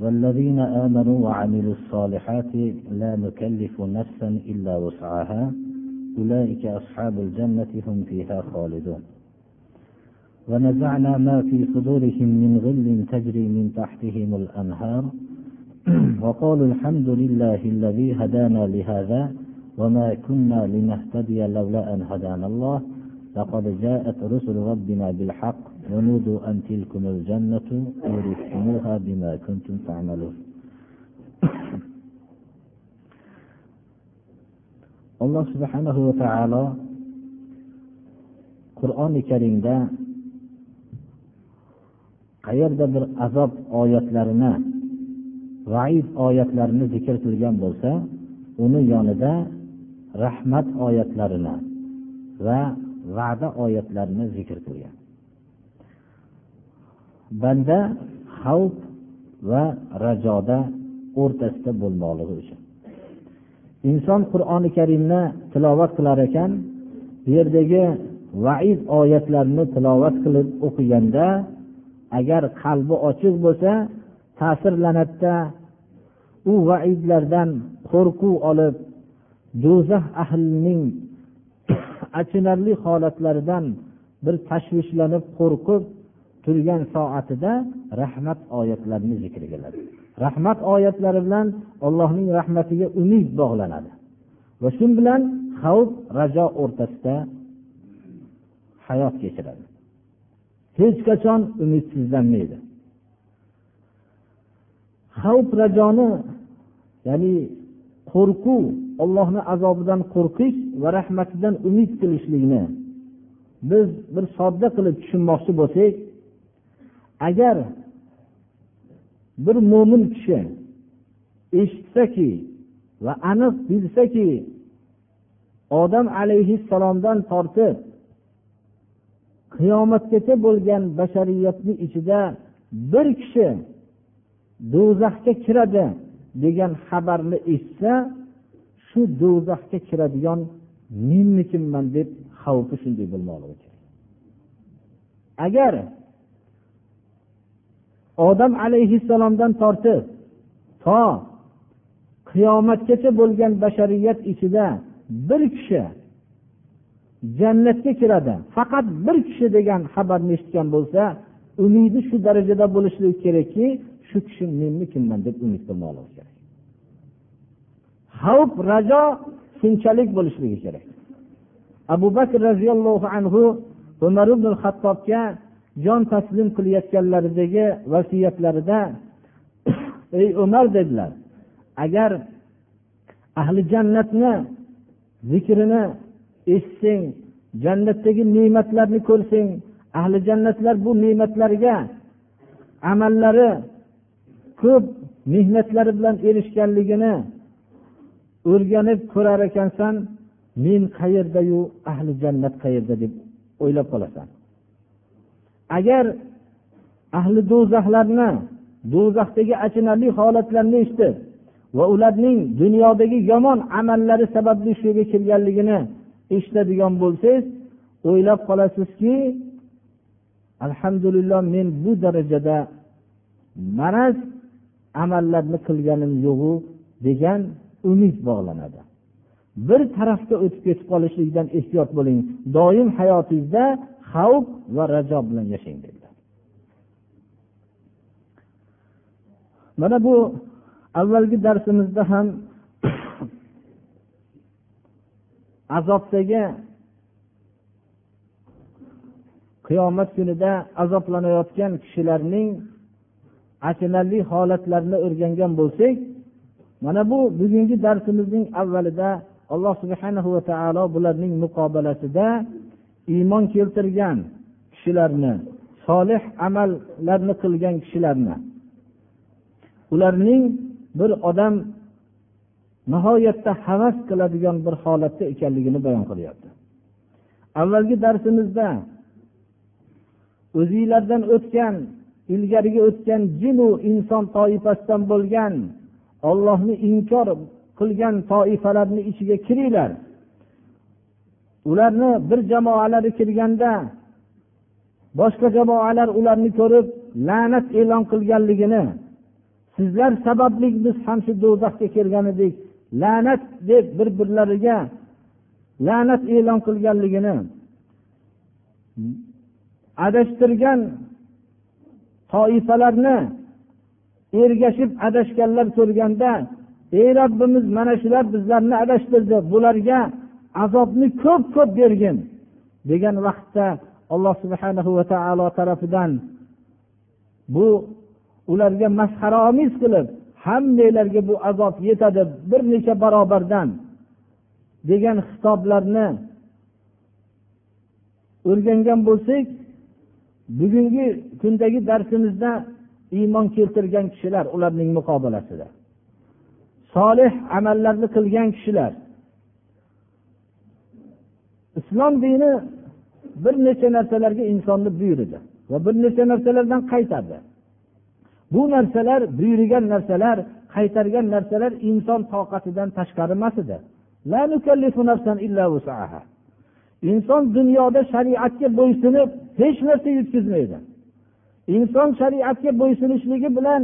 والذين آمنوا وعملوا الصالحات لا نكلف نفسا إلا وسعها. أولئك أصحاب الجنة هم فيها خالدون. ونزعنا ما في صدورهم من غل تجري من تحتهم الأنهار. وقالوا الحمد لله الذي هدانا لهذا وما كنا لنهتدي لولا أن هدانا الله. لقد جاءت رسل ربنا بالحق ونودوا أن تلكم الجنة أورثتموها بما كنتم تعملون alloh subhanahu va taolo qur'oni karimda qayerda bir azob oyatlarini vaid oyatlarini zikr qilgan bo'lsa uni yonida rahmat oyatlarini va va'da oyatlarini zikr qilgan banda xavf va rajoda o'rtasida bo'lmoqligi uchun. Inson qur'oni karimni tilovat qilar ekan bu yerdagi vaid oyatlarni tilovat qilib o'qiganda agar qalbi ochiq bo'lsa ta'sirlanadida u vaidlardan qo'rquv olib do'zax ahlining achinarli holatlaridan bir tashvishlanib qo'rqib turgan soatida rahmat oyatlarini zikr qiladi rahmat oyatlari bilan allohning rahmatiga umid bog'lanadi. Va shu bilan xavf rajo o'rtasida hayot kechiradi. Hech qachon umidsizlanmaydi. Xavf rajoni ya'ni qo'rquv ollohni azobidan qo'rqish va rahmatidan umid qilishlikni biz bir sodda qilib tushunmoqchi bo'lsak agar bir mo'min kishi eshitsaki va aniq bilsaki odam alayhissalomdan tortib qiyomatgacha bo'lgan bashariyatni ichida bir kishi do'zaxga kiradi degan xabarni eshitsa shu do'zaxga kiradigan menmikinman deb xavfi shunday bo'lmoqligi kerak. Agar odam alayhissalomdan tortib to qiyomatgacha bo'lgan bashariyat ichida bir kishi jannatga kiradi faqat bir kishi degan xabarni eshitgan bo'lsa umidi shu darajada bo'lishligi kerakki shu kishi menmikinman deb umid qilmoqligi kerak. Xavf rajo shunchalik bo'lishligi kerak. Abu bakr roziyallohu anhu umar ibn hattobga jon taslim qilayotganlaridagi vasiyatlarida ey umar dedilar agar ahli jannatni zikrini eshitsang jannatdagi ne'matlarni ko'rsang ahli jannatlar bu ne'matlarga amallari ko'p mehnatlari bilan erishganligini o'rganib ko'rar ekansan men qayerdayu ahli jannat qayerda? deb o'ylab qolasan. Agar ahli do'zaxlarni do'zaxdagi achinarli holatlarni eshitib va ularning dunyodagi yomon amallari sababli shu yerga kelganligini eshitadigan bo'lsangiz o'ylab qolasizki alhamdulillah men bu darajada maraz amallarni qilganim yo'qu degan umid bog'lanadi. Bir tarafga o'tib ketib qolishlikdan ehtiyot bo'ling. Doim hayotingizda xavf va rajo bilan yashang dedilar. Mana bu avvalgi darsimizda ham azobdagi qiyomat kunida azoblanayotgan kishilarning achinarli holatlarini o'rgangan bo'lsak mana bu bugungi darsimizning avvalida alloh subhanahu va taolo bularning muqobalasida iymon keltirgan kishilarni solih amallarni qilgan kishilarni. Ularning bir odam nihoyatda havas qiladigan bir holatda ekanligini bayon qilyapti. Avvalgi darsimizda o'zinglardan o'tgan ilgarigi o'tgan jinu inson toifasidan bo'lgan ollohni inkor qilgan toifalarni ichiga kiringlar. Ularni bir jamoalari kirganda boshqa jamoalar ularni ko'rib la'nat e'lon qilganligini sizlar sababli biz ham shu do'zaxga kelgan edik la'nat deb bir birlariga la'nat e'lon qilganligini adashtirgan toifalarni ergashib adashganlar ko'rganda ey robbimiz mana shular bizlarni adashtirdi bularga azobni ko'p ko'p bergin degan vaqtda alloh subhana va taolo tarafidan bu ularga masxaraomiz qilib hammanglarga bu azob yetadi bir necha barobardan degan xitoblarni o'rgangan bo'lsak bugungi kundagi darsimizda iymon keltirgan kishilar ularning muqobilasida solih amallarni qilgan kishilar islom dini bir necha narsalarga insonni buyurdi va bir necha narsalardan qaytardi. Bu narsalar buyurgan narsalar qaytargan narsalar inson toqatidan tashqari emas edi. Inson dunyoda shariatga bo'ysunib hech narsa yutkazmaydi inson shariatga bo'ysunishligi bilan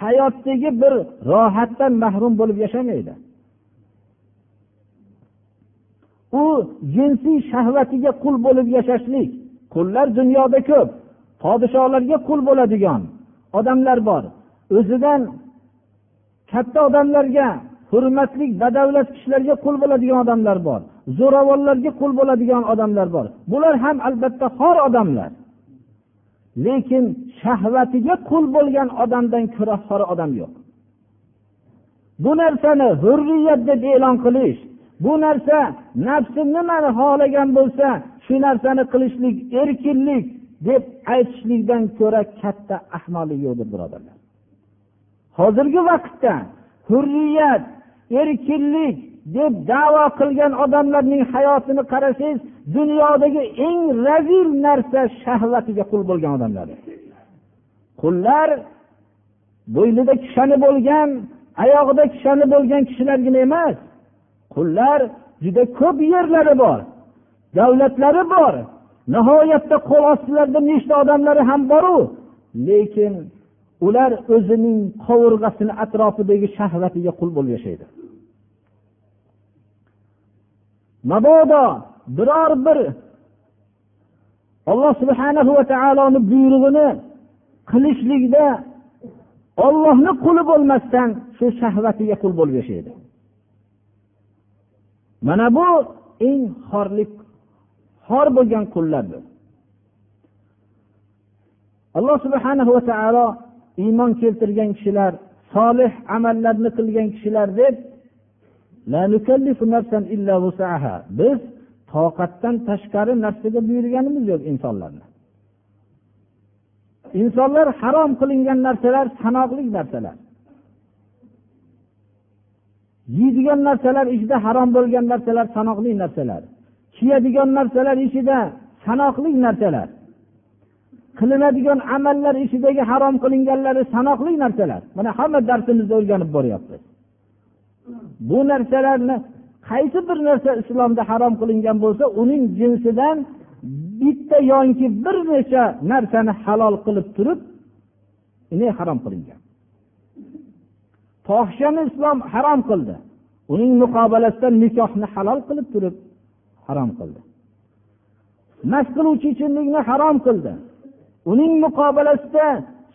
hayotdagi bir rohatdan mahrum bo'lib yashamaydi. U jinsiy shahvatiga qul bo'lib yashashlik. Qullar dunyoda ko'p. Podsholarga qul bo'ladigan odamlar bor. O'zidan katta odamlarga hurmatli badavlat kishilarga qul bo'ladigan odamlar bor. Zo'ravonlarga qul bo'ladigan odamlar bor. Bular ham albatta xor odamlar. Lekin shahvatiga qul bo'lgan odamdan ko'ra xor odam yo'q. Bu narsani hurriyat deb e'lon qilish bu narsa nafsim nimani xohlagan bo'lsa shu narsani qilishlik erkinlik deb aytishlikdan ko'ra katta ahmoqlik yo'qdir birodarlar. Hozirgi vaqtda hurriyat erkinlik deb davo qilgan odamlarning hayotini qarasangiz dunyodagi eng razil narsa shahvatiga qul bo'lgan odamlar. Qullar bo'ynida kishani bo'lgan oyog'ida kishani bo'lgan kishilargina emas qullar juda ko'p yerlari bor davlatlari bor. Nihoyatda qo'l ostilarida nechta odamlari ham boru lekin ular o'zining qovurg'asini atrofidagi shahvatiga qul bo'lib yashaydi. Mabodo biror bir alloh subhanahu va taoloni buyrug'ini qilishlikda ollohni quli bo'lmasdan shu shahvatiga qul bo'lib yashaydi. Mana bu eng xorlik xor bo'lgan qullardir. Alloh subhanahu va taolo iymon keltirgan kishilar solih amallarni qilgan kishilar deb biz toqatdan tashqari narsaga buyurganimiz yo'q insonlarni. Insonlar harom qilingan narsalar sanoqli narsalar. Yeydigan narsalar ichida harom bo'lgan narsalar sanoqli narsalar. Kiyadigan narsalar ichida sanoqli narsalar. Qilinadigan amallar ichidagi harom qilinganlari sanoqli narsalar. Mana hamma darsimizda o'rganib boryapmiz. Bu narsalarni qaysi bir narsa islomda harom qilingan bo'lsa uning jinsidan bitta yoki bir necha narsani halol qilib turib harom qilingan. Fohishani islom harom qildi. Uning muqobalasida nikohni halol qilib turib harom qildi. Mast qiluvchi ichimlikni harom qildi. Uning muqobalasida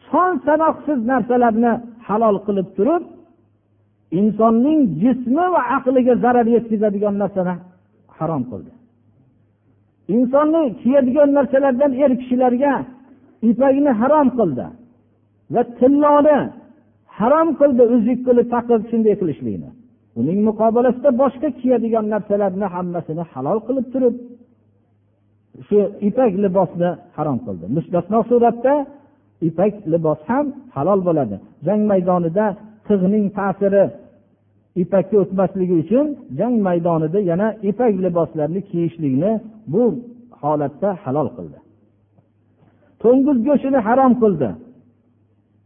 son sanoqsiz narsalarni halol qilib turib insonning jismi va aqliga zarar yetkazadigan narsani harom qildi. Insonni kiyadigan narsalardan er kishilarga ipakni harom qildi va tilloni harom qildi uzuk qilib taqib shunday qilishlikni. Uning muqobilasida boshqa kiyadigan narsalarni hammasini halol qilib turib shu ipak libosni harom qildi. Mustasno suratda ipak libos ham halol bo'ladi. Jang maydonida tig'ning ta'siri ipakka o'tmasligi uchun jang maydonida yana ipak liboslarni kiyishlikni bu holatda halol qildi. To'ng'iz go'shtini harom qildi.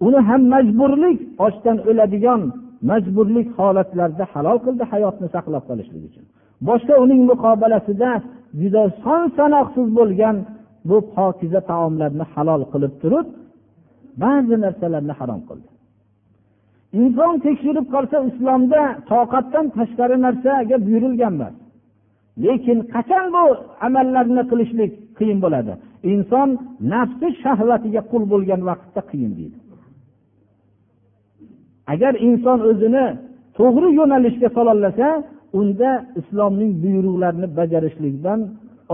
Uni ham majburlik ochdan o'ladigan majburlik holatlarda halol qildi hayotni saqlab qolishlik uchun. Boshqa uning muqobalasida juda son sanoqsiz bo'lgan bu pokiza taomlarni halol qilib turib ba'zi narsalarni harom qildi. Inson tekshirib qolsa islomda toqatdan tashqari narsaga buyurilgan emas. Lekin qachon bu amallarni qilishlik qiyin bo'ladi? Inson nafsi shahvatiga qul bo'lgan vaqtda qiyin deydi. Agar inson o'zini to'g'ri yo'nalishga sololasa unda islomning buyruqlarini bajarishlikdan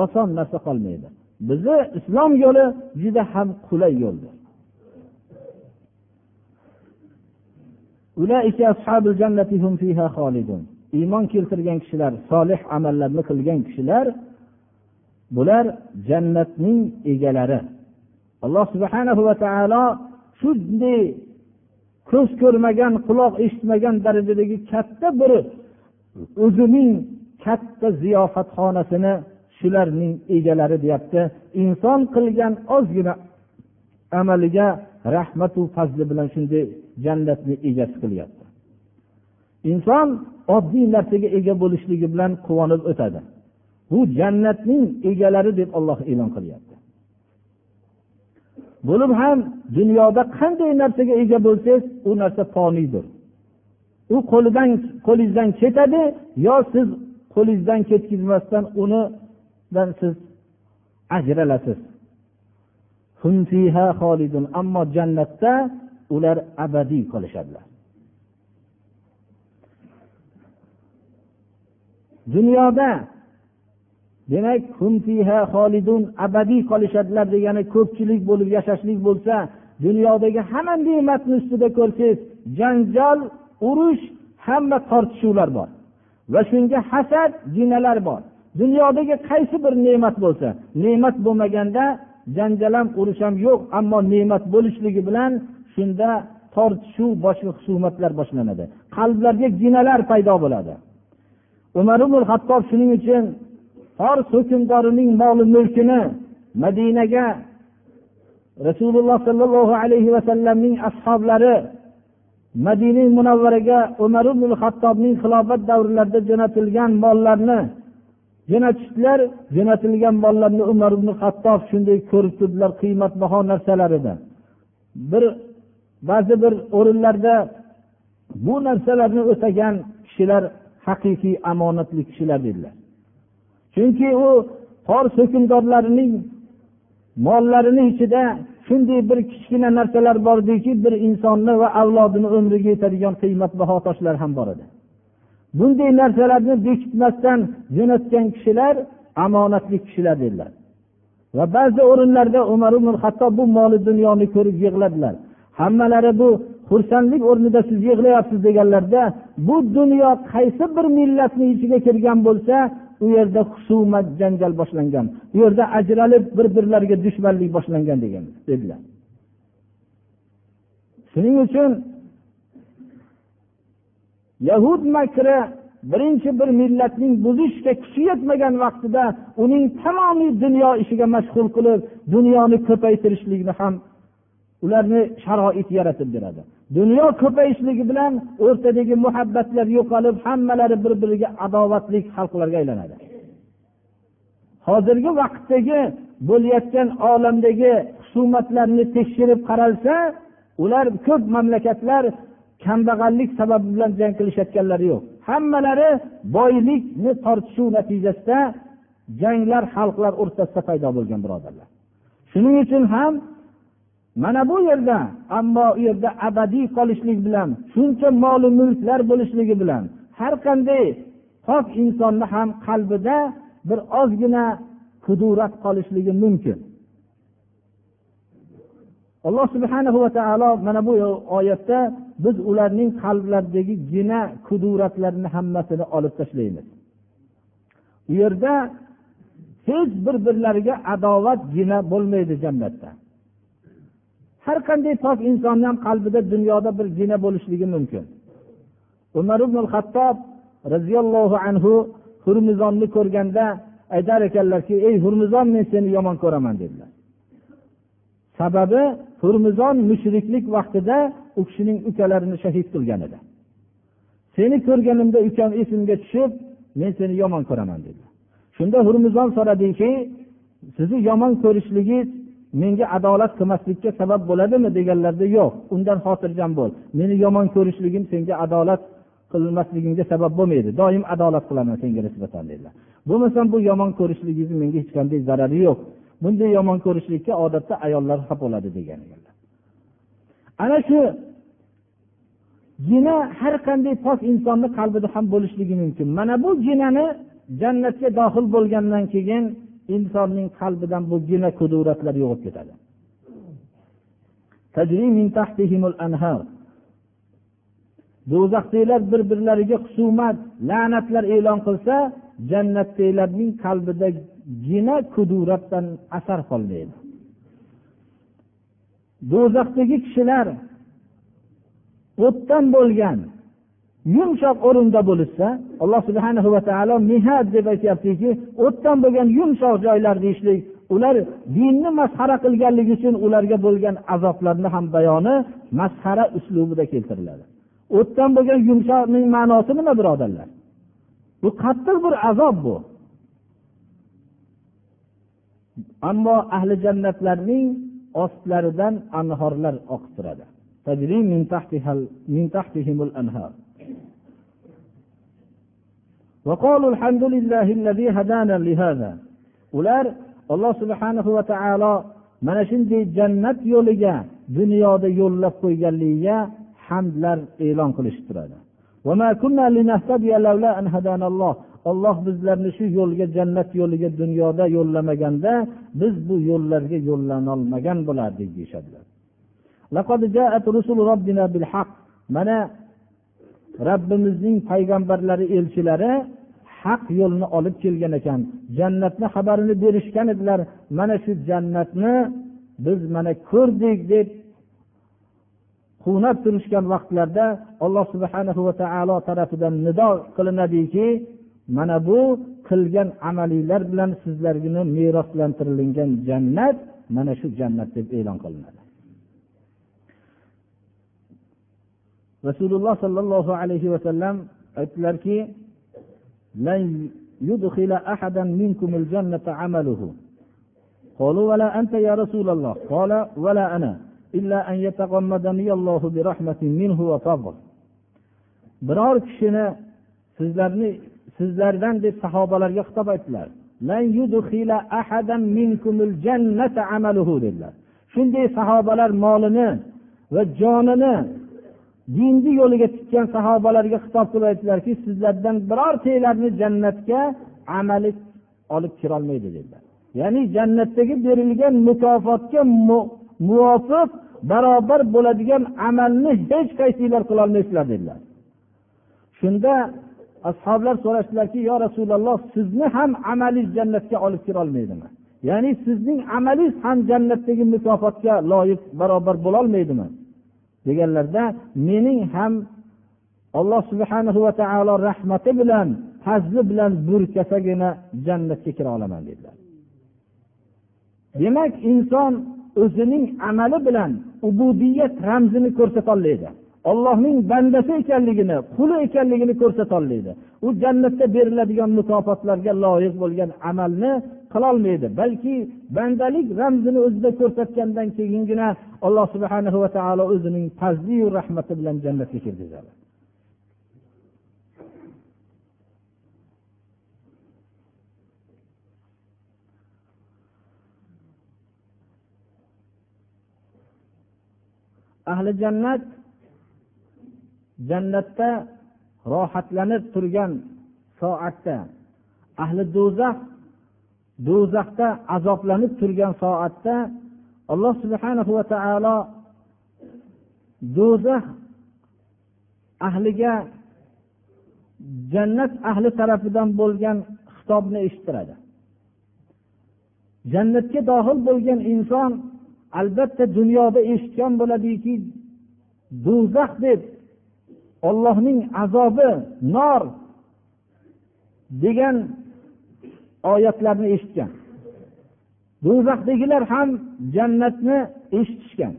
oson narsa qolmaydi. Bizni islom yo'li juda ham qulay yo'ldir. Iymon keltirgan kishilar solih amallarni qilgan kishilar bular jannatning egalari. Alloh subhanahu va taolo shunday ko'z ko'rmagan quloq eshitmagan darajadagi katta bir o'zining katta ziyofatxonasini shularning egalari deyapti. Inson qilgan ozgina amaliga rahmatu fazli bilan shunday jannatni egasi qilyapti. Inson oddiy narsaga ega bo'lishligi bilan quvonib o'tadi. Bu jannatning egalari deb olloh e'lon qilyapti. Bo'lib ham dunyoda qanday narsaga ega bo'lsangiz u narsa foniydir u qo'lidan qo'lingizdan ketadi yo siz qo'lingizdan ketkizmasdan unidan siz ajralasiz. Ammo jannatda ular abadiy qolishadilar. Dunyoda demak abadiy qolishadilar degani ko'pchilik bo'lib yashashlik bo'lsa dunyodagi hamma ne'matni ustida ko'rsangiz janjal urush hamma tortishuvlar bor. Va shunga hasad jinalar bor. Dunyodagi qaysi bir ne'mat bo'lsa ne'mat bo'lmaganda janjal ham urush ham yo'q ammo ne'mat bo'lishligi bilan shunda tortishuv boshqa husumatlar boshlanadi. Qalblarga jinalar paydo bo'ladi. Umar ibn hattob shuning uchun fors hukmdorining moli mulkini madinaga rasululloh sollallohu alayhi vasallamning ashoblari madina munavvaraga umar ibn hattobning xilofat davrlarida jo'natilgan mollarni jo'natishdilar. Jo'natilgan mollarni umar ibn hattob shunday ko'rib turdilar qiymatbaho narsalar edi bir ba'zi bir o'rinlarda bu narsalarni o'tagan kishilar haqiqiy omonatli kishilar dedilar. Chunki u fors hukmdorlarining mollarini ichida shunday bir kichkina narsalar bordiki bir insonni va avlodini umriga yetadigan qiymatbaho toshlar ham bor edi. Bunday narsalarni bekitmasdan jo'natgan kishilar omonatli kishilar dedilar. Va ba'zi o'rinlarda umar ibn hattob bu moli dunyoni ko'rib yig'ladilar. Hammalari bu xursandlik o'rnida siz yig'layapsiz deganlarda bu dunyo qaysi bir millatni ichiga kirgan bo'lsa u yerda husumat janjal boshlangan u yerda ajralib bir birlariga dushmanlik boshlangan degan dedilar. Shuning uchun yahud makri birinchi bir millatning buzishga kuchi yetmagan vaqtida uning tamomiy dunyo ishiga mashg'ul qilib dunyoni ko'paytirishlikni ham ularni sharoit yaratib beradi. Dunyo ko'payishligi bilan o'rtadagi muhabbatlar yo'qolib hammalari bir biriga adovatli xalqlarga aylanadi. Hozirgi vaqtdagi bo'layotgan olamdagi husumatlarni tekshirib qaralsa ular ko'p mamlakatlar kambag'allik sababi bilan jang qilishayotganlari yo'q. Hammalari boylikni tortishuv natijasida janglar xalqlar o'rtasida paydo bo'lgan birodarlar. Shuning uchun ham mana bu yerda ammo u yerda abadiy qolishlik bilan shuncha molu mulklar bo'lishligi bilan har qanday pok insonni ham qalbida bir ozgina kudurat qolishligi mumkin. Alloh subhana va taolo mana bu oyatda biz ularning qalblaridagi gina kuduratlarni hammasini olib tashlaymiz. U yerda hech bir birlariga adovat gina bo'lmaydi jannatda. Har qanday pok insonni ham qalbida dunyoda bir zina bo'lishligi mumkin. Umar ibn hattob roziyallohu anhu hurmizonni ko'rganda aytar ekanlarki ey hurmizon men seni yomon ko'raman dedilar. Sababi hurmizon mushriklik vaqtida u kishining ukalarini shahid qilgan edi. Seni ko'rganimda ukam esimga tushib men seni yomon ko'raman dedilar. Shunda hurmizon so'radiki sizni yomon ko'rishligingiz menga adolat qilmaslikka sabab bo'ladimi deganlarda yo'q. Undan xotirjam bo'l. Meni yomon ko'rishligim senga adolat qilmasligingga sabab bo'lmaydi. Doim adolat qilaman senga nisbatan dedilar. Bo'lmasam bu yomon ko'rishligingizni menga hech qanday zarari yo'q. Bunday yomon ko'rishlikka odatda ayollar xafa bo'ladi degan ekanlar. Ana shu gina har qanday pok insonni qalbida ham bo'lishligi mumkin. Mana bu ginani jannatga dohil bo'lgandan keyin insonning qalbidan bu gina kuduratlar yo'qolib ketadi. Do'zaxdagilar bir birlariga husumat la'natlar e'lon qilsa jannatdagilarning qalbida gina kuduratdan asar qolmaydi. Do'zaxdagi kishilar o'tdan bo'lgan yumshoq o'rinda bo'lishsa alloh subhana va taolo mihad deb aytyaptiki o'tdan bo'lgan yumshoq joylar deyishlik ular dinni masxara qilganligi uchun ularga bo'lgan azoblarni ham bayoni masxara uslubida keltiriladi. O'tdan bo'lgan yumshoqning ma'nosi nima birodarlar? Bu qattiq bir azob bu. Ammo ahli jannatlarning ostlaridan anhorlar oqib turadi. Ular alloh subhanahu va taolo mana shunday jannat yo'liga dunyoda yo'llab qo'yganligiga hamdlar e'lon qilishib turadi. olloh bizlarni shu yo'lga jannat yo'liga dunyoda yo'llamaganda biz bu yo'llarga yo'llanolmagan bo'lardik deyishadilar. mana robbimizning payg'ambarlari elchilari haq yo'lni olib kelgan ekan. Jannatni xabarini berishgan edilar. Mana shu jannatni biz mana ko'rdik deb quvnab turishgan vaqtlarda alloh subhana va taolo tarafidan nido qilinadiki mana bu qilgan amalinglar bilan sizlarga meroslantirilgan jannat mana shu jannat deb e'lon qilinadi. rasululloh sollallohu alayhi vasallam aytdilarki يدخل أحدا منكم الجنة عمله قالوا ولا أنت يا رسول الله قال ولا أنا إلا أن يتغمدني الله برحمة منه وفضل biror kishini sizlarni sizlardan deb sahobalarga xitob aytdilar dedilar shunday sahobalar molini va jonini dinni yo'liga tutgan sahobalarga xitob qilib aytdilarki sizlardan birortanglarni jannatga amali olib kirolmaydi dedilar. Ya'ni jannatdagi berilgan mukofotga muvofiq barobar bo'ladigan amalni hech qaysinglar qilolmaysizlar dedilar. Shunda ashoblar so'rashdilarki yo rasululloh sizni ham amalingiz jannatga olib kirolmaydimi ya'ni sizning amalingiz ham jannatdagi mukofotga loyiq barobar bo'lolmaydimi deganlarda mening ham alloh subhana va taolo rahmati bilan fazli bilan burkasagina jannatga kira olaman dedilar. Demak inson o'zining amali bilan ubudiyat ramzini ko'rsatolmaydi ollohning bandasi ekanligini quli ekanligini ko'rsatolmaydi u jannatda beriladigan mukofotlarga loyiq bo'lgan amalni qilolmaydi balki bandalik ramzini o'zida ko'rsatgandan keyingina alloh subhana va taolo o'zining fazliyu rahmati bilan jannatga kirgizadi. Ahli jannat jannatda rohatlanib turgan soatda ahli do'zax do'zaxda azoblanib turgan soatda alloh subhana va taolo do'zax ahliga jannat ahli tarafidan bo'lgan xitobni eshittiradi. Jannatga dohil bo'lgan inson albatta dunyoda eshitgan bo'ladiki do'zax deb ollohning azobi nor degan oyatlarni eshitgan do'zaxdagilar ham jannatni eshitishgan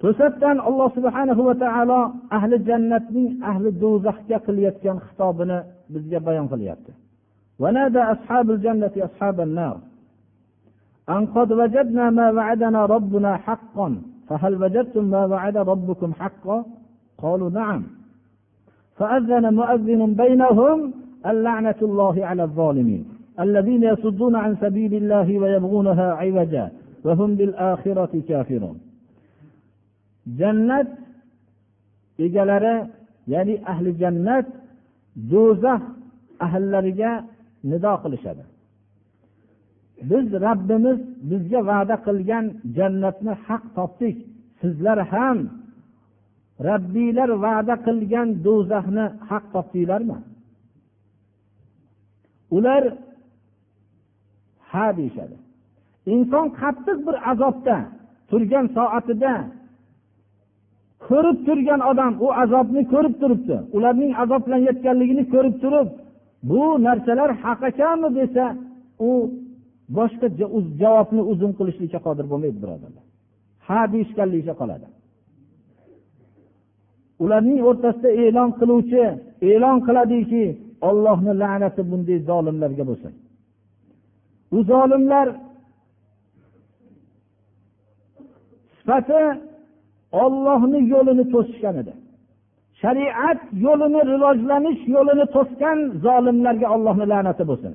to'satdan alloh subhana va taolo ahli jannatning ahli do'zaxga qilayotgan xitobini bizga bayon qilyapti ونادى أصحاب الجنة أصحاب النار أن قد وجدنا ما وعدنا ربنا حقا فهل وجدتم ما وعد ربكم حقا؟ قالوا نعم. فأذن مؤذن بينهم اللعنة الله على الظالمين الذين يصدون عن سبيل الله ويبغونها عوجا وهم بالآخرة كافرون. jannat egalari ya'ni ahli jannat do'zax ahllariga nido qilishadi biz rabbimiz bizga va'da qilgan jannatni haq topdik. Sizlar ham rabbiylar va'da qilgan do'zaxni haq topdinglarmi? Ular ha deyishadi. Inson qattiq bir azobda turgan soatida ko'rib turgan odam u azobni ko'rib turibdi. Ularning azoblanayotganligini ko'rib turib bu narsalar haq ekanmi desa u boshqa javobni uzun qilishlikka qodir bo'lmaydi birodarlar. Ha deyishganligicha qoladi. Ularning o'rtasida e'lon qiluvchi e'lon qiladiki ollohni la'nati bunday zolimlarga bo'lsin u zolimlar sifati ollohni yo'lini to'sishgan edi. Shariat yo'lini rivojlanish yo'lini to'sgan zolimlarga ollohni la'nati bo'lsin.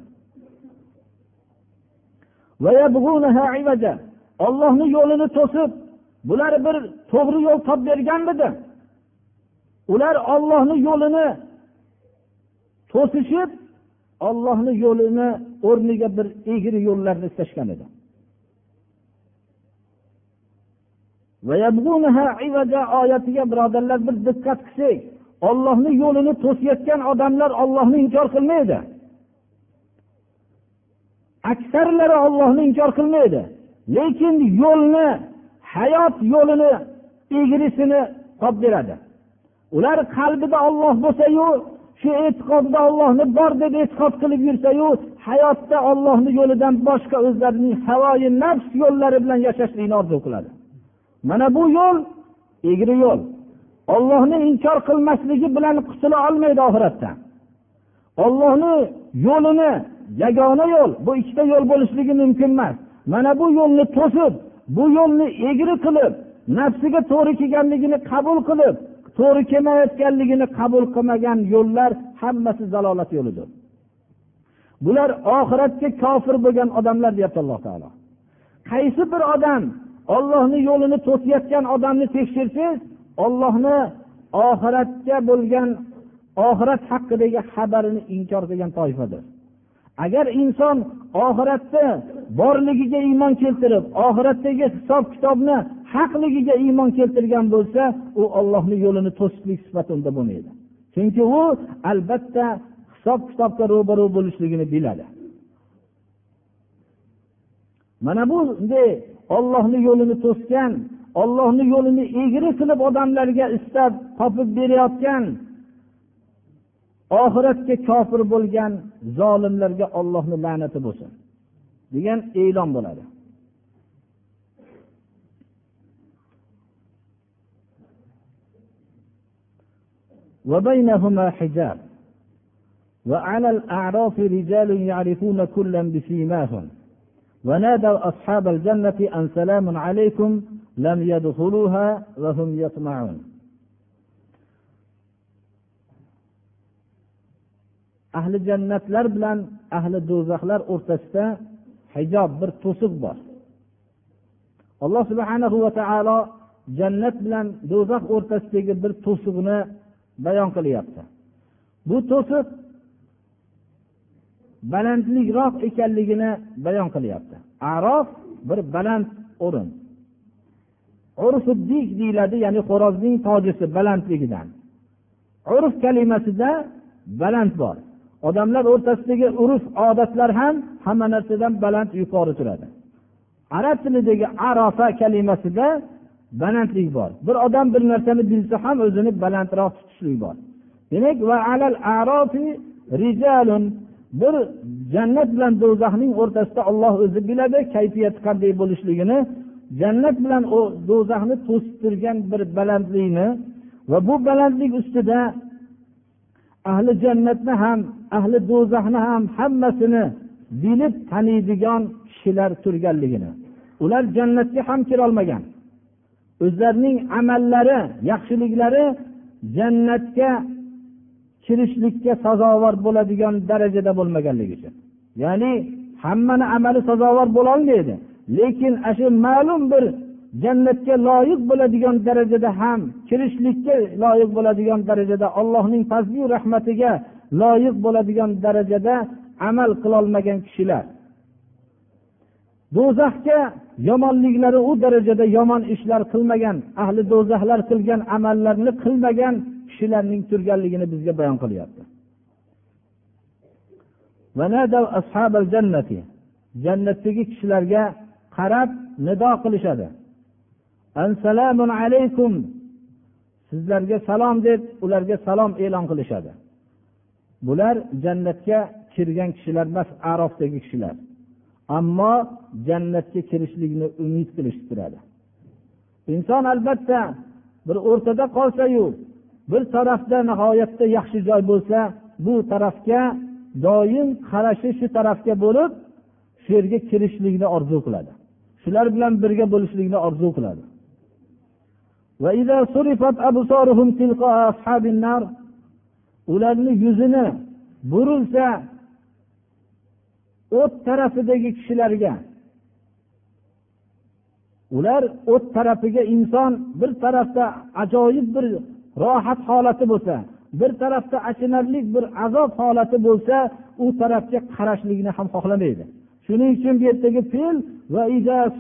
Ollohni yo'lini to'sib bular bir to'g'ri yo'l topib berganmidi? Ular ollohni yo'lini to'sishib ollohni yo'lini o'rniga bir egri yo'llarni istashgan edi. oyatiga birodarlar bir diqqat qilsak ollohni yo'lini to'sayotgan odamlar ollohni inkor qilmaydi. Aksarlari ollohni inkor qilmaydi. Lekin yo'lni hayot yo'lini egrisini topib beradi. Ular qalbida olloh bo'lsayu shu e'tiqodda ollohni bor deb e'tiqod qilib yursayu hayotda ollohni yo'lidan boshqa o'zlarining havoyi nafs yo'llari bilan yashashlikni orzu qiladi. Mana bu yo'l egri yo'l. Ollohni inkor qilmasligi bilan qutula olmaydi oxiratda. Ollohni yo'lini yagona yo'l. Bu ikkita yo'l bo'lishligi mumkin emas. Mana bu yo'lni to'sib bu yo'lni egri qilib nafsiga to'g'ri kelganligini qabul qilib to'g'ri kelmayotganligini qabul qilmagan yo'llar hammasi zalolat yo'lidir. Bular oxiratga kofir bo'lgan odamlar deyapti alloh taolo. Qaysi bir odam ollohni yo'lini to'sayotgan odamni tekshirsangiz ollohni oxiratga bo'lgan oxirat haqidagi xabarini inkor qilgan toifadir. Agar inson oxiratni borligiga iymon keltirib oxiratdagi hisob kitobni haqligiga iymon keltirgan bo'lsa u ollohni yo'lini to'sishlik sifati unda bo'lmaydi. Chunki u albatta hisob kitobga ro'baru bo'lishligini biladi. Mana bunday ollohni yo'lini to'sgan ollohni yo'lini egri qilib odamlarga istab topib berayotgan oxiratga kofir bo'lgan zolimlarga ollohni la'nati bo'lsin degan e'lon bo'ladi. وبينهما حجاب وعلى الأعراف رجال يعرفون كلا بسيماهم ونادوا أصحاب الجنة أن سلام عليكم لم يدخلوها وهم يطمعون ahli jannatlar bilan ahli do'zaxlar o'rtasida hijob bir to'siq bor. Alloh subhana va taolo jannat bilan do'zax o'rtasidagi bir to'siqni bayon qilyapti. Bu to'siq balandlikroq ekanligini bayon qilyapti. Arof bir baland o'rin. Urfuddik deyiladi ya'ni xo'rozning tojisi balandligidan. Urf kalimasida baland bor. Odamlar o'rtasidagi urf odatlar ham hamma narsadan baland yuqori turadi. Arab tilidagi arafa kalimasida balandlik bor. Bir odam bir narsani bilsa ham o'zini balandroq tutishlik bor. Demak va alal arofi rijalun. Bir jannat bilan do'zaxning o'rtasida olloh o'zi biladi kayfiyati qanday bo'lishligini. Jannat bilan u do'zaxni to'sib turgan bir balandlikni va bu balandlik ustida ahli jannatni ham ahli do'zaxni ham hammasini bilib taniydigan kishilar turganligini. Ular jannatga ham kirolmagan. O'zlarining amallari yaxshiliklari jannatga kirishlikka sazovor bo'ladigan darajada bo'lmaganligi uchun. Ya'ni hammani amali sazovor bo'lolmaydi lekin ana shu ma'lum bir jannatga loyiq bo'ladigan darajada ham kirishlikka loyiq bo'ladigan darajada allohning fazli rahmatiga loyiq bo'ladigan darajada amal qilolmagan kishilar. Do'zaxga yomonliklari u darajada yomon ishlar qilmagan ahli do'zaxlar qilgan amallarni qilmagan kishilarning turganligini bizga bayon qilyapti. jannatdagi kishilarga qarab nido qilishadi. Assalomu alaykum. Sizlarga salom deb ularga salom e'lon qilishadi. Bular jannatga kirgan kishilar emas arofdagi kishilar. Ammo jannatga kirishlikni umid qilishib turadi inson albatta bir o'rtada qolsayu bir tarafda nihoyatda yaxshi joy bo'lsa bu tarafga doim qarashi shu tarafga bo'lib shu yerga kirishlikni orzu qiladi. Shular bilan birga bo'lishlikni orzu qiladi. Ularni yuzini burilsa o't tarafidagi kishilarga ular o't tarafiga inson bir tarafda ajoyib bir rohat holati bo'lsa bir tarafda achinarli bir azob holati bo'lsa u tarafga qarashlikni ham xohlamaydi. Shuning uchun bu yerdagi fe'l va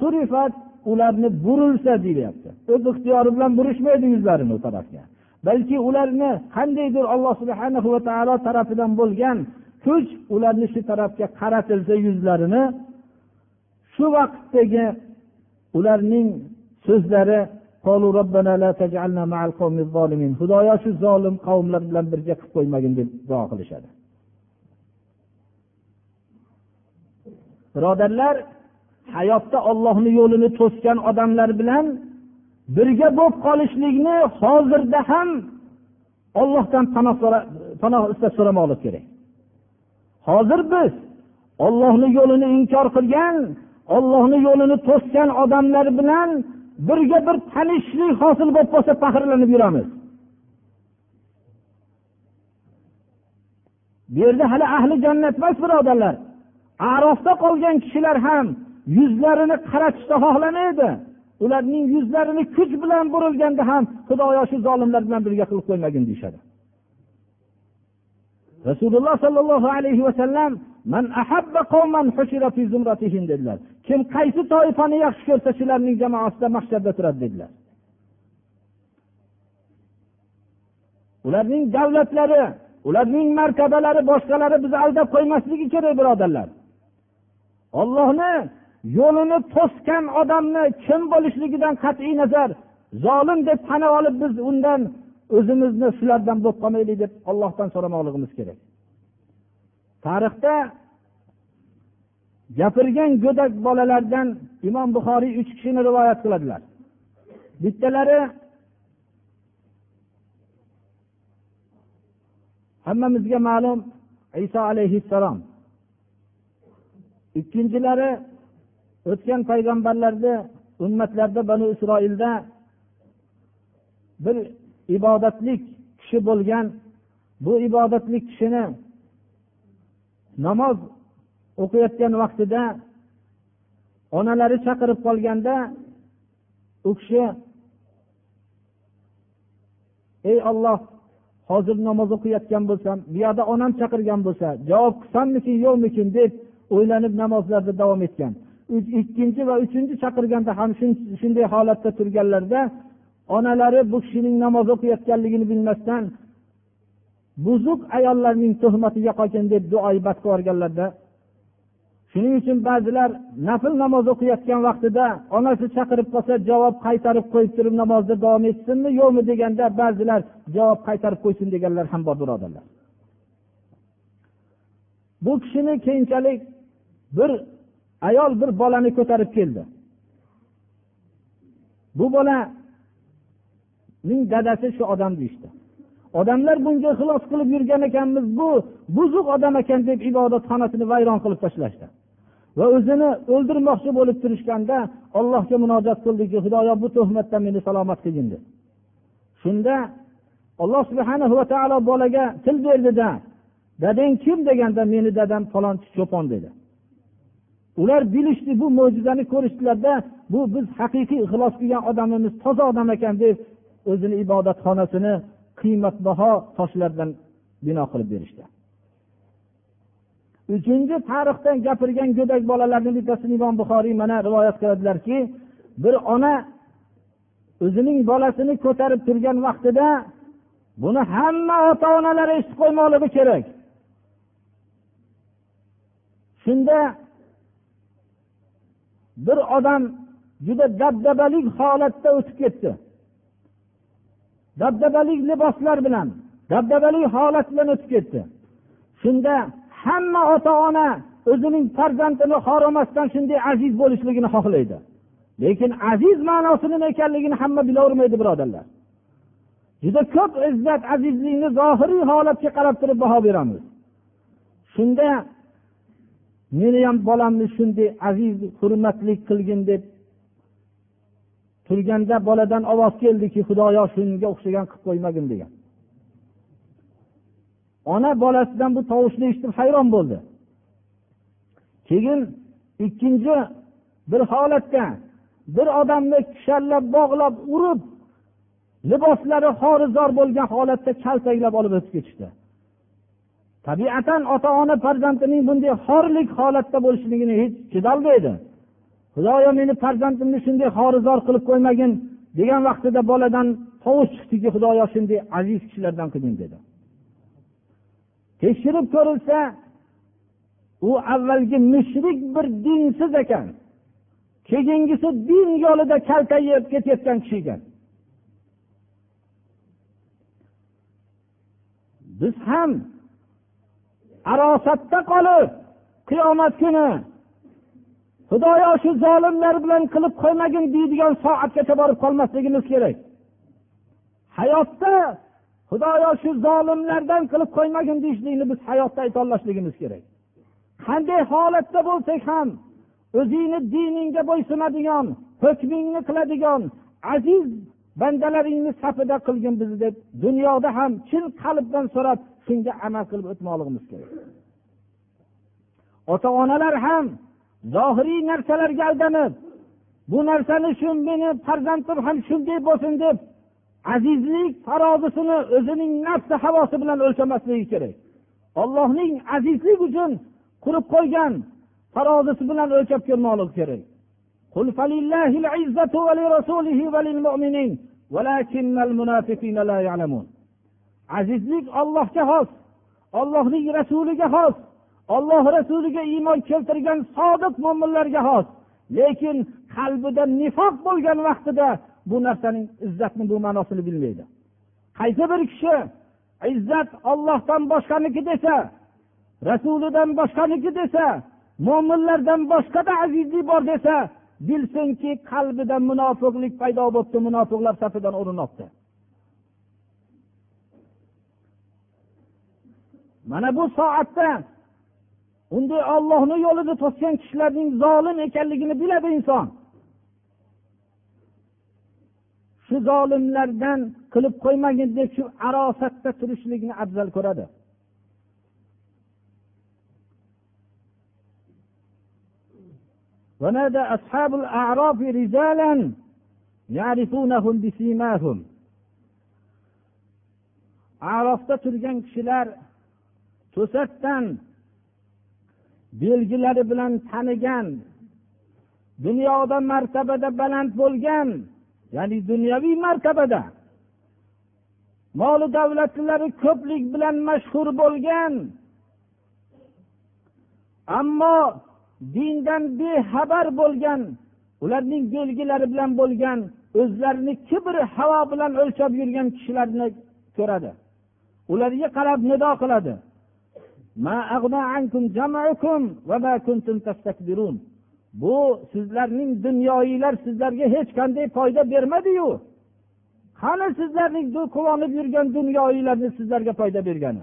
surifat ularni burilsa deyilyapti o'z ixtiyori bilan burishmaydi yuzlarini u tarafga. Balki ularni qandaydir alloh subhana va taolo tarafidan bo'lgan kuch ularni shu tarafga qaratilsa yuzlarini shu vaqtdagi ularning so'zlari xudoyo shu zolim qavmlar bilan birga qilib qo'ymagin deb duo qilishadi. Birodarlar hayotda ollohni yo'lini to'sgan odamlar bilan birga bo'lib qolishlikni hozirda ham ollohdan panoh istab so'ramoqlik kerak. Hozir biz ollohni yo'lini inkor qilgan ollohni yo'lini to'sgan odamlar bilan birga bir tanishlik hosil bo'lib qolsa faxrlanib yuramiz. Bu yerda hali ahli jannat emas birodarlar. Arofda qolgan kishilar ham yuzlarini qaratishni xohlamaydi ularning yuzlarini kuch bilan burilganda ham xudoyo shu zolimlar bilan birga qilib qo'ymagin deyishadi. Rasululloh sollallohu alayhi vasallam dedilar. Kim qaysi toifani yaxshi ko'rsa shularning jamoasida mahsharda turadi dedilar. Ularning davlatlari ularning martabalari boshqalari bizni aldab qo'ymasligi kerak birodarlar. Ollohni yo'lini to'sgan odamni kim bo'lishligidan qat'iy nazar zolim deb pana olib biz undan o'zimizni shulardan bo'lib qolmaylik deb ollohdan so'ramoqligimiz kerak. Tarixda gapirgan go'dak bolalardan imom buxoriy uch kishini rivoyat qiladilar. Bittalari hammamizga ma'lum iso alayhissalom. Ikkinchilari o'tgan payg'ambarlarda ummatlarda banu isroilda bir ibodatlik kishi bo'lgan bu ibodatlik kishini namoz o'qiyotgan vaqtida onalari chaqirib qolganda u kishi ey olloh hozir namoz o'qiyotgan bo'lsam bu yoqda onam chaqirgan bo'lsa javob qilsammikin yo'qmikin? deb o'ylanib namozlarda davom etgan. Ikkinchi va uchinchi chaqirganda ham shunday holatda turganlarida onalari bu kishining namoz o'qiyotganligini bilmasdan buzuq ayollarning tuhmatiga qolgin deb duoibat qilib yuborganlarda shuning uchun ba'zilar nafl namoz o'qiyotgan vaqtida onasi chaqirib qolsa javob qaytarib qo'yib turib namozda davom etsinmi yo'qmi deganda ba'zilar javob qaytarib qo'ysin deganlar ham bor birodarlar. Bu kishini keyinchalik bir ayol bir bolani ko'tarib keldi. Bu bolaning dadasi shu odam deyishdi. Odamlar bunga xilos qilib yurgan ekanmiz bu buzuq odam ekan deb ibodatxonasini vayron qilib tashlashdi. Va o'zini o'ldirmoqchi bo'lib turishganda allohga munojat qildiki xudoyo bu tuhmatdan meni salomat qilgin deb shunda alloh subhana va taolo bolaga til berdida dadang kim? deganda meni dadam falonchi cho'pon dedi. Ular bilishdi bu mo'jizani ko'rishdilarda bu biz haqiqiy ixlos qilgan odamimiz toza odam ekan deb o'zini ibodatxonasini qiymatbaho toshlardan bino qilib berishdi. Uchinchi tarixdan gapirgan go'dak bolalarni bittasini imom buxoriy mana rivoyat qiladilarki bir ona o'zining bolasini ko'tarib turgan vaqtida buni hamma ota onalar eshitib qo'ymoqligi kerak. Shunda bir odam juda dabdabalik holatda o'tib ketdi. Dabdabalik liboslar bilan dabdabali holat bilan o'tib ketdi. Shunda hamma ota ona o'zining farzandini xoromasdan shunday aziz bo'lishligini xohlaydi. Lekin aziz ma'nosi nima ekanligini hamma bilavermaydi birodarlar. Juda ko'p izzat azizlikni zohiriy holatga qarab turib baho beramiz. Shunda meni ham bolamni shunday aziz hurmatli qilgin deb turganda boladan ovoz keldiki xudoyo shunga o'xshagan qilib qo'ymagin degan. Ona bolasidan bu tovushni eshitib hayron bo'ldi. Keyin ikkinchi bir holatda bir odamni kushallab bog'lab urib liboslari xorizor bo'lgan holatda kaltaklab olib o'tib ketishdi. Tabiatan ota ona farzandining bunday xorlik holatda bo'lishligini hech chidolmaydi. Xudoyo meni farzandimni shunday xorizor qilib qo'ymagin degan vaqtida boladan tovush chiqdiki xudoyo shunday aziz kishilardan qilgin dedi. Tekshirib ko'rilsa u avvalgi mushrik bir dinsiz ekan. Keyingisi din yo'lida kaltayib ketayotgan kishi ekan. Biz ham arosatda qolib qiyomat kuni. Xudoyo shu zolimlar bilan qilib qo'ymagin deydigan soatgacha borib qolmasligimiz kerak. Hayotda xudoyo shu zolimlardan qilib qo'ymagin deyishlikni biz hayotda aytolmasligimiz kerak. Qanday holatda bo'lsak ham o'zingni diningga bo'ysunadigan hukmingni qiladigan aziz bandalaringni safida qilgin bizni deb dunyoda ham chin qalbdan so'rab shunga amal qilib o'tmoqligimiz kerak. Ota onalar ham zohiriy narsalarga aldanib bu narsani shu meni farzandim ham shunday bo'lsin deb azizlik tarozisini o'zining nafsi havosi bilan o'lchamasligi kerak. Ollohning azizlik uchun qurib qo'ygan tarozisi bilan o'lchab ko'rmoqligi kerak. Azizlik ollohga xos ollohning rasuliga xos olloh rasuliga iymon keltirgan sodiq mo'minlarga xos. Lekin qalbida nifoq bo'lgan vaqtida bu narsaning izzatni bu ma'nosini bilmaydi. Qaysi bir kishi izzat ollohdan boshqaniki desa rasulidan boshqaniki desa mo'minlardan boshqada azizlik bor desa bilsinki qalbida munofiqlik paydo bo'libdi munofiqlar safidan o'rin olibdi. mana bu soatda unday ollohni yo'lida to'sgan kishilarning zolim ekanligini biladi inson shu zolimlardan qilib qo'ymagin deb shu arosatda turishlikni afzal ko'radi ونادى أصحاب الأعراف رجالا يعرفونهم بسيماهم arofda turgan kishilar to'satdan belgilari bilan tanigan dunyoda martabada baland bo'lgan ya'ni dunyoviy martabada moli davlatlari ko'plik bilan mashhur bo'lgan ammo dindan bexabar bo'lgan ularning belgilari bilan bo'lgan o'zlarini kibr havo bilan o'lchab yurgan kishilarni ko'radi. Ularga qarab nido qiladi. Bu sizlarning dunyoyilar sizlarga hech qanday foyda bermadiyu. Qani sizlarning quvonib yurgan dunyoyilarni sizlarga foyda bergani?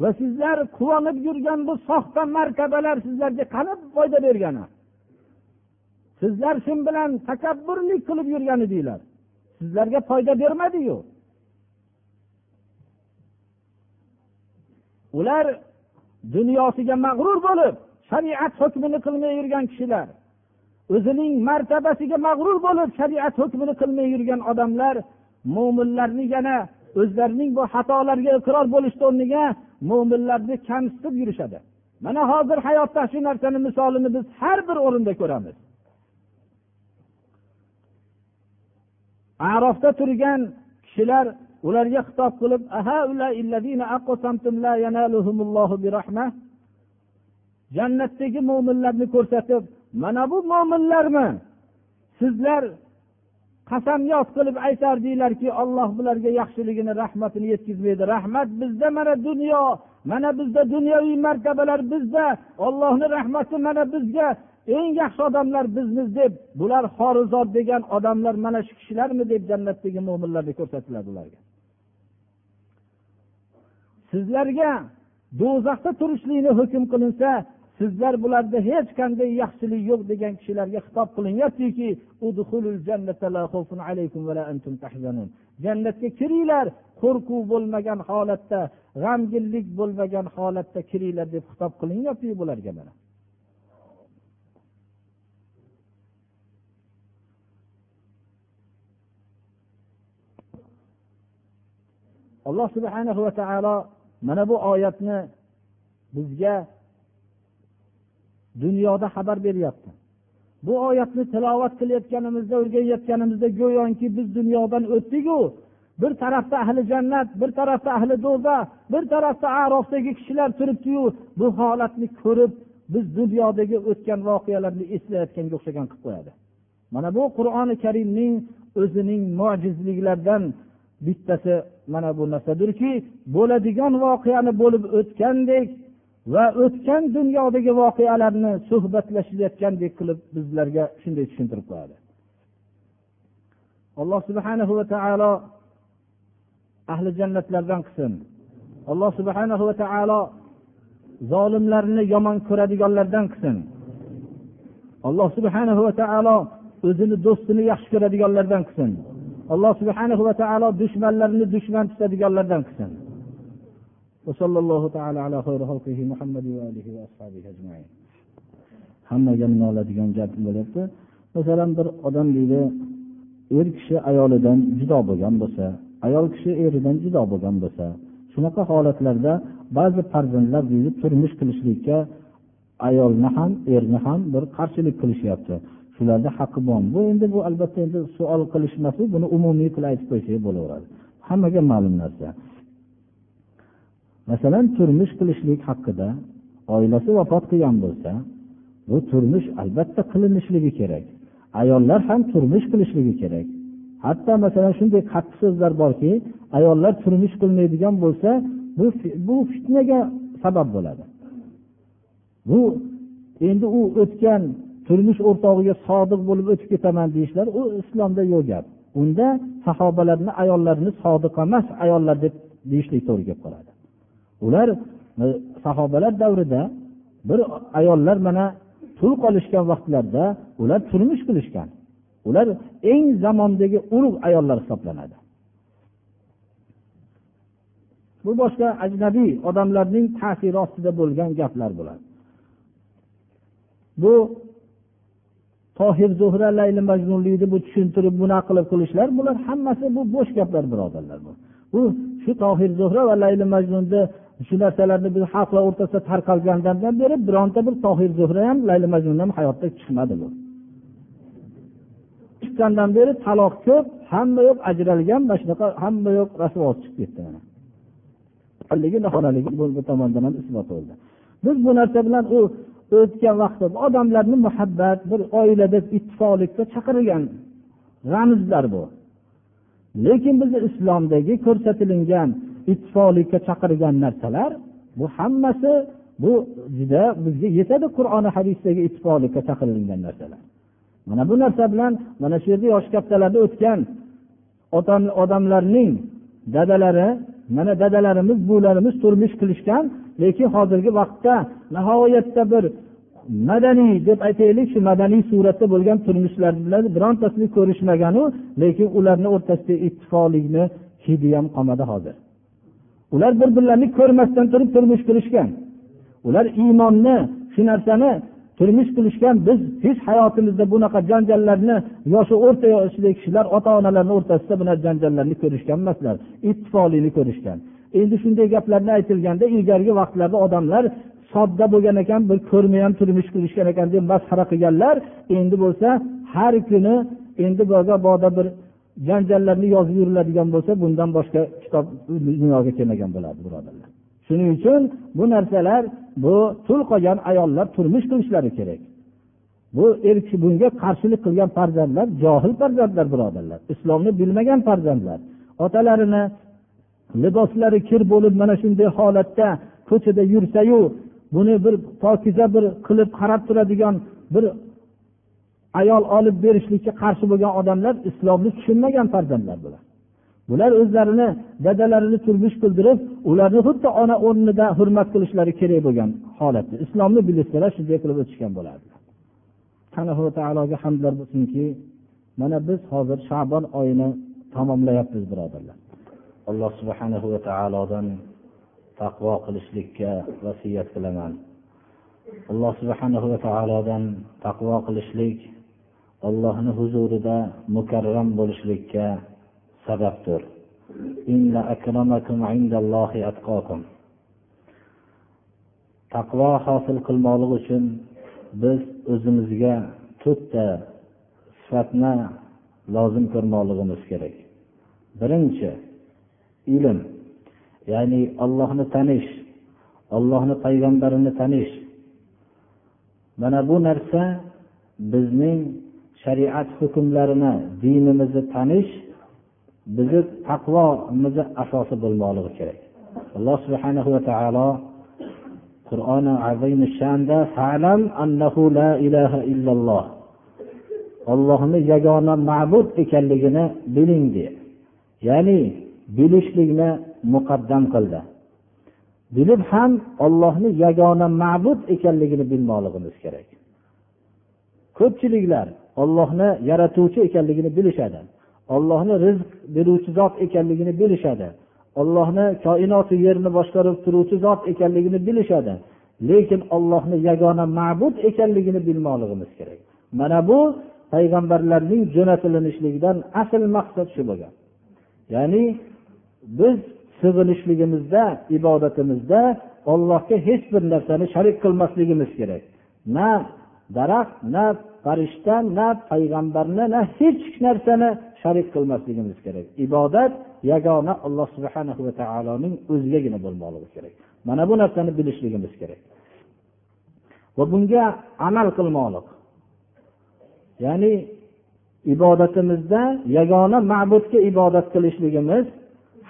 Va sizlar quvonib yurgan bu soxta martabalar sizlarga qani foyda bergani? Sizlar shu bilan takabburlik qilib yurgan edinglar sizlarga foyda bermadiyu. Ular dunyosiga mag'rur bo'lib shariat hukmini qilmay yurgan kishilar o'zining martabasiga mag'rur bo'lib shariat hukmini qilmay yurgan odamlar mo'minlarni yana o'zlarining bu xatolariga iqror bo'lishni o'rniga mo'minlarni kamsitib yurishadi. Mana hozir hayotda shu narsani misolini biz har bir o'rinda ko'ramiz. Arofda turgan kishilar ularga xitob qilib jannatdagi mo'minlarni ko'rsatib mana bu mo'minlarmi sizlar qasamyod qilib aytardinglarki olloh bularga yaxshiligini rahmatini yetkazmaydi. Rahmat bizda mana dunyo. Mana bizda dunyoviy martabalar bizda. Ollohni rahmati mana bizga. Eng yaxshi odamlar bizmiz deb bular xorizot degan odamlar mana shu kishilarmi deb jannatdagi mo'minlarni ko'rsatiladi ularga. Sizlarga do'zaxda turishlikni hukm qilinsa sizlar bularda hech qanday yaxshilik yo'q degan kishilarga xitob qilinyaptiki jannatga kiringlar qo'rquv bo'lmagan holatda g'amginlik bo'lmagan holatda kiringlar deb xitob qilinyapti bularga mana. Alloh subhanahu va taolo mana bu oyatni bizga dunyoda xabar beryapti. Bu oyatni tilovat qilayotganimizda o'rganayotganimizda go'yoki biz dunyodan o'tdiku. Bir tarafda ahli jannat bir tarafda ahli do'za bir tarafda arofdagi kishilar turibdiyu. Bu holatni ko'rib biz dunyodagi o'tgan voqealarni eslayotganga o'xshagan qilib qo'yadi. Mana bu qur'oni karimning o'zining mojizliklaridan bittasi mana bu narsadirki bo'ladigan voqeani bo'lib o'tgandek va o'tgan dunyodagi voqealarni suhbatlashayotgandek qilib bizlarga shunday tushuntirib qo'yadi. Alloh subhana va taolo ahli jannatlardan qilsin. Alloh subhana va taolo zolimlarni yomon ko'radiganlardan qilsin. Alloh subhana va taolo o'zini do'stini yaxshi ko'radiganlardan qilsin. alloh subhana va taolo dushmanlarini dushman tutadiganlardan qilsin. Hammaga nima oladigan gap bo'lyapti. Masalan bir odam deydi er kishi ayolidan judo bo'lgan bo'lsa ayol kishi eridan judo bo'lgan bo'lsa shunaqa holatlarda ba'zi farzandlar deydi turmush qilishlikka ayolni ham erni ham bir qarshilik qilishyapti. Shularni haqqi bormi bu endi bu albatta endi savol qilish emas buni umumiy qilib aytib qo'ysak bo'laveradi. Hammaga ma'lum narsa. Masalan turmush qilishlik haqida oilasi vafot qilgan bo'lsa bu turmush albatta qilinishligi kerak. Ayollar ham turmush qilishligi kerak. Hatto masalan shunday qattiq so'zlar borki ayollar turmush qilmaydigan bo'lsa bu bu fitnaga sabab bo'ladi. Bu endi u o'tgan turmush o'rtog'iga sodiq bo'lib o'tib ketaman deyishlar u islomda yo'q gap. Unda sahobalarni ayollarini sodiqa emas ayollar deb deyishlik to'g'ri kelib qoladi. Ular e, sahobalar davrida bir ayollar mana tul qolishgan vaqtlarda ular turmush qilishgan. Ular eng zamondagi urug' ayollar hisoblanadi. Bu boshqa ajnabiy odamlarning ta'siri ostida bo'lgan gaplar bo'ladi bu tohir zuhra layli majnunlikni bu tushuntirib bunaqa qilib qilishlar bular hammasi bu bo'sh gaplar birodarlar. Bu bu shu tohir zuhra va layli majnunni shu narsalarni biz xalqlar o'rtasida tarqalgandan beri bironta bir tohir zuhra ham layli majnun ham hayotda chiqmadi bu. Chiqqandan beri taloq ko'p hamma yo'q ajralgan mana shunaqa hamma yo'q rasvosi chiqib ketdi mana. Bu tomondan ham isbot bo'ldi. Biz bu narsa bilan u o'tgan vaqtda odamlarni muhabbat bir oila deb ittifoqlikka chaqirgan ramzlar bu. Lekin bizni islomdagi ko'rsatilingan ittifoqlikka chaqirgan narsalar bu hammasi bu juda bizga yetadi qur'oni hadisdagi ittifoqlikka chaqirilgan narsalar. Mana bu narsa bilan mana shu yerda yosh kattalarda o'tgan odamlarning dadalari mana dadalarimiz buvilarimiz turmush qilishgan lekin hozirgi vaqtda nihoyatda bir madaniy deb aytaylik shu madaniy suratda bo'lgan turmushlar bilan birontasini ko'rishmaganu lekin ularni o'rtasida ittifoqlikni hidi ham qolmadi hozir. Ular bir birlarini ko'rmasdan turib turmush qurishgan. Ular iymonni shu narsani turmush qurishgan biz hech hayotimizda bunaqa janjallarni yoshi o'rta yoshdagi kishilar ota onalarni o'rtasida bunaqa janjallarni ko'rishgan emaslar ittifoqlikni ko'rishgan. Endi shunday gaplarni aytilganda ilgarigi vaqtlarda odamlar sodda bo'lgan ekan bir ko'rmay ham turmush qurishgan ekan deb masxara qilganlar. Endi bo'lsa har kuni endi boda bir janjallarni yozib yuriladigan bo'lsa bundan boshqa kitob dunyoga kelmagan bo'ladi birodarlar. Shuning uchun bu narsalar bu tul qolgan ayollar turmush qilishlari kerak. Bu er kishi bunga qarshilik qilgan farzandlar johil farzandlar birodarlar. Islomni bilmagan farzandlar. Otalarini liboslari kir bo'lib mana shunday holatda ko'chada yursayu buni bir pokiza bir qilib qarab turadigan bir ayol olib berishlikka qarshi bo'lgan odamlar islomni tushunmagan farzandlar bular. Bular o'zlarini dadalarini turmush qildirib ularni xuddi ona o'rnida hurmat qilishlari kerak bo'lgan holatda. Islomni bilishsalar shunday qilib o'tishgan bo'lardilar alloh taologa hamdlar bo'lsinki mana biz hozir shabon oyini tamomlayapmiz birodarlar. Alloh subhanahu va taolodan taqvo qilishlikka vasiyat qilaman. Alloh subhanahu va taolodan taqvo qilishlik allohni huzurida mukarram bo'lishlikka sababdir. Taqvo hosil qilmoqlik uchun biz o'zimizga to'rtta sifatni lozim ko'rmoqligimiz kerak. Birinchi ilm ya'ni ollohni tanish ollohni payg'ambarini tanish. Mana bu narsa bizning shariat hukmlarini dinimizni tanish bizni taqvomizni asosi bo'lmoqligi kerak. Alloh subhanahu va taolo qur'oni azimi shanda falam annahu la ilaha illalloh ollohni yagona ma'bud ekanligini biling deya. Ya'ni bilishlikni muqaddam qildi. Bilib ham ollohni yagona ma'bud ekanligini bilmoqligimiz kerak. Ko'pchiliklar ollohni yaratuvchi ekanligini bilishadi. Ollohni rizq beruvchi zot ekanligini bilishadi. Ollohni koinoti yerni boshqarib turuvchi zot ekanligini bilishadi. Lekin ollohni yagona ma'bud ekanligini bilmoqligimiz kerak. Mana bu payg'ambarlarning jo'natilinishligidan asl maqsad shu bo'lgan. Ya'ni biz sig'inishligimizda ibodatimizda ollohga hech bir narsani sharik qilmasligimiz kerak. Na daraxt na farishta na payg'ambarni na hech narsani sharik qilmasligimiz kerak. Ibodat yagona alloh subhana va taoloning o'zigagina bo'lmoqligi kerak. Mana bu narsani bilishligimiz kerak. Va bunga amal qilmoqlik ya'ni ibodatimizda yagona ma'budga ibodat qilishligimiz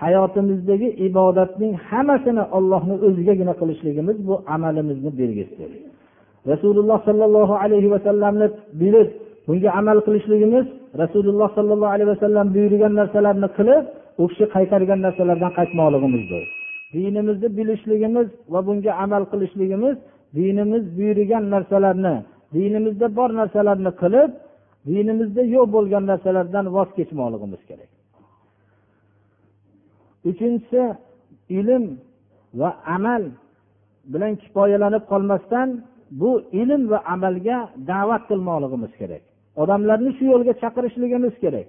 hayotimizdagi ibodatning hammasini ollohni o'zigagina qilishligimiz bu amalimizni belgisidir. Rasululloh sollallohu alayhi vasallamni bilib bunga amal qilishligimiz rasululloh sollallohu alayhi vasallam buyurgan narsalarni qilib u kishi qaytargan narsalardan qaytmoqligimizdir. Dinimizni bilishligimiz va bunga amal qilishligimiz dinimiz buyurgan narsalarni dinimizda bor narsalarni qilib dinimizda yo'q bo'lgan narsalardan voz kechmoqligimiz kerak. Uchinchisi ilm va amal bilan kifoyalanib qolmasdan bu ilm va amalga da'vat qilmoqligimiz kerak. Odamlarni shu yo'lga chaqirishligimiz kerak.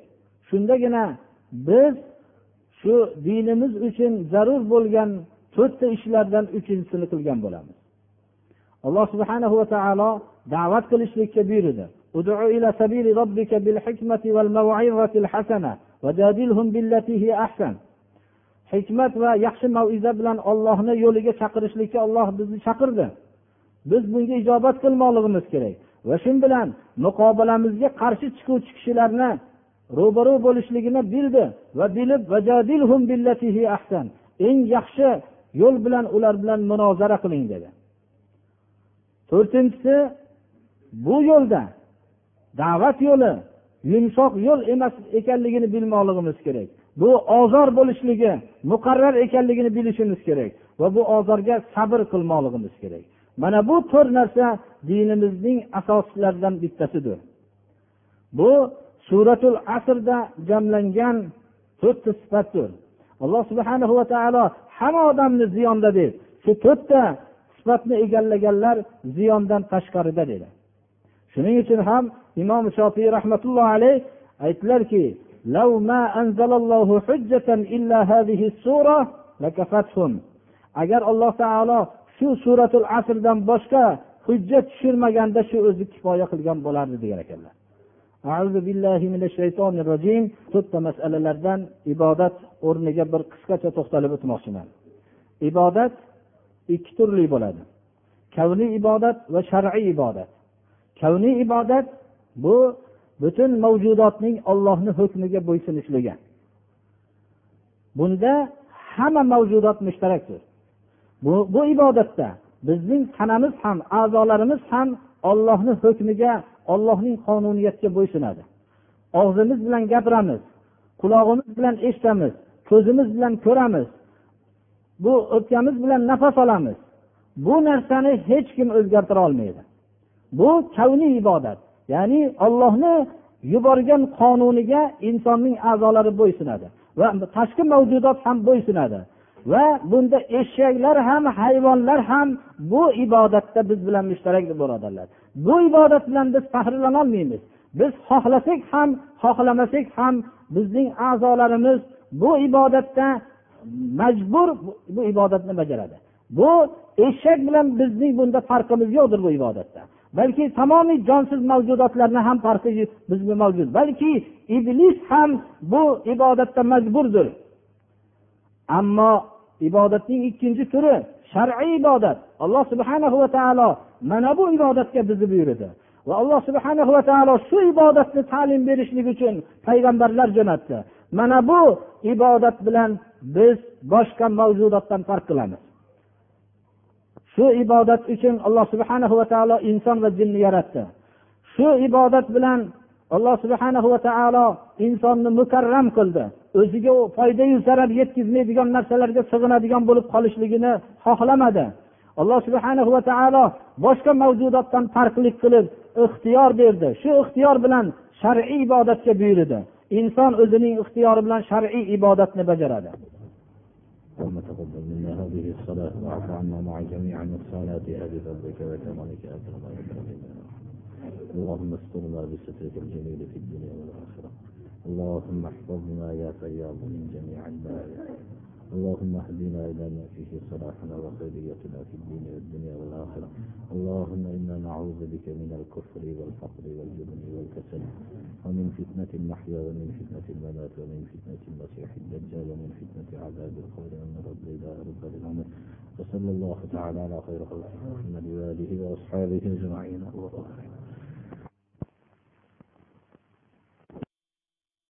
Shundagina biz shu dinimiz uchun zarur bo'lgan to'rtta ishlardan uchinchisini qilgan bo'lamiz. Alloh subhana va taolo da'vat qilishlikka buyurdi. Hikmat va yaxshi maviza bilan ollohni yo'liga chaqirishlikka olloh bizni chaqirdi. Biz bunga ijobat qilmoqligimiz kerak va shu bilan muqobilamizga qarshi chiquvchi kishilarni ro'baru bo'lishligini bildi va bilib eng yaxshi yo'l bilan ular bilan munozara qiling dedi. To'rtinchisi bu yo'lda da'vat yo'li yumshoq yo'l emas ekanligini bilmoqligimiz kerak. Bu ozor bo'lishligi muqarrar ekanligini bilishimiz kerak va bu ozorga sabr qilmoqligimiz kerak. Mana bu to'rt narsa dinimizning asoslaridan bittasidir. Bu suratul asrda jamlangan to'rtta sifatdir. Alloh subhana va taolo hamma odamni ziyonda deb shu to'rtta sifatni egallaganlar ziyondan tashqarida dedi. Shuning uchun ham imom shofiy rahmatullohi alayh aytdilarki agar alloh taolo shu suratul asrdan boshqa hujjat tushirmaganda shu o'zi kifoya qilgan bo'lardi degan ekanlar to'rtta masalalardan ibodat o'rniga bir qisqacha to'xtalib o'tmoqchiman ibodat ikki turli bo'ladi kavniy ibodat va shar'iy ibodat kavniy ibodat bu butun mavjudotning ollohni hukmiga bo'ysunishligi bunda hamma mavjudot mushtarakdir. Bu, bu ibodatda bizning tanamiz ham a'zolarimiz ham ollohni hukmiga ollohning qonuniyatiga bo'ysunadi. Og'zimiz bilan gapiramiz qulog'imiz bilan eshitamiz ko'zimiz bilan ko'ramiz bu o'pkamiz bilan nafas olamiz. Bu narsani hech kim o'zgartira olmaydi. Bu kavniy ibodat. Ya'ni ollohni yuborgan qonuniga insonning a'zolari bo'ysunadi va tashqi mavjudot ham bo'ysunadi va bunda eshaklar ham hayvonlar ham bu ibodatda biz bilan mushtarak birodarlar bu ibodat bilan biz faxrlanolmaymiz biz xohlasak ham xohlamasak ham bizning a'zolarimiz bu ibodatda majbur bu ibodatni bajaradi. Bu eshak bilan bizning bunda farqimiz yo'qdir bu ibodatda. Balki tamomiy jonsiz mavjudotlarni ham farqi bizga mavjud. Balki iblis ham bu ibodatda majburdir. Ammo ibodatning ikkinchi turi shar'iy ibodat. Alloh subhana va taolo mana bu ibodatga bizni buyurdi. Va alloh subhana va taolo shu ibodatni ta'lim berishlik uchun payg'ambarlar jo'natdi. Mana bu ibodat bilan biz boshqa mavjudotdan farq qilamiz. Shu ibodat uchun alloh subhana va taolo inson va jinni yaratdi. Shu ibodat bilan alloh subhana va taolo insonni mukarram qildi. O'ziga foydayu zarar yetkazmaydigan narsalarga sig'inadigan bo'lib qolishligini xohlamadi. Alloh subhana va taolo boshqa mavjudotdan farqli qilib ixtiyor berdi. Shu ixtiyor bilan shar'iy ibodatga buyurdi. Inson o'zining ixtiyori bilan shar'iy ibodatni bajaradi. اللهم تقبل منا هذه الصلاة واعف عنا مع جميع الصلاة أبي فضلك وكرمك أكرم اللهم استرنا بسترك الجميل في الدنيا والآخرة. اللهم احفظنا يا فياض من جميع البلايا اللهم اهدنا إلى ما فيه صلاحنا وخيريتنا في الدين والدنيا والآخرة. اللهم إنا نعوذ بك من الكفر والفقر والجبن والكسل ومن فتنة المحيا ومن فتنة الممات ومن فتنة المسيح الدجال ومن فتنة عذاب القبر. ومن رب إلى رب العالمين وصلى الله تعالى على خير خلق محمد وآله وأصحابه أجمعين.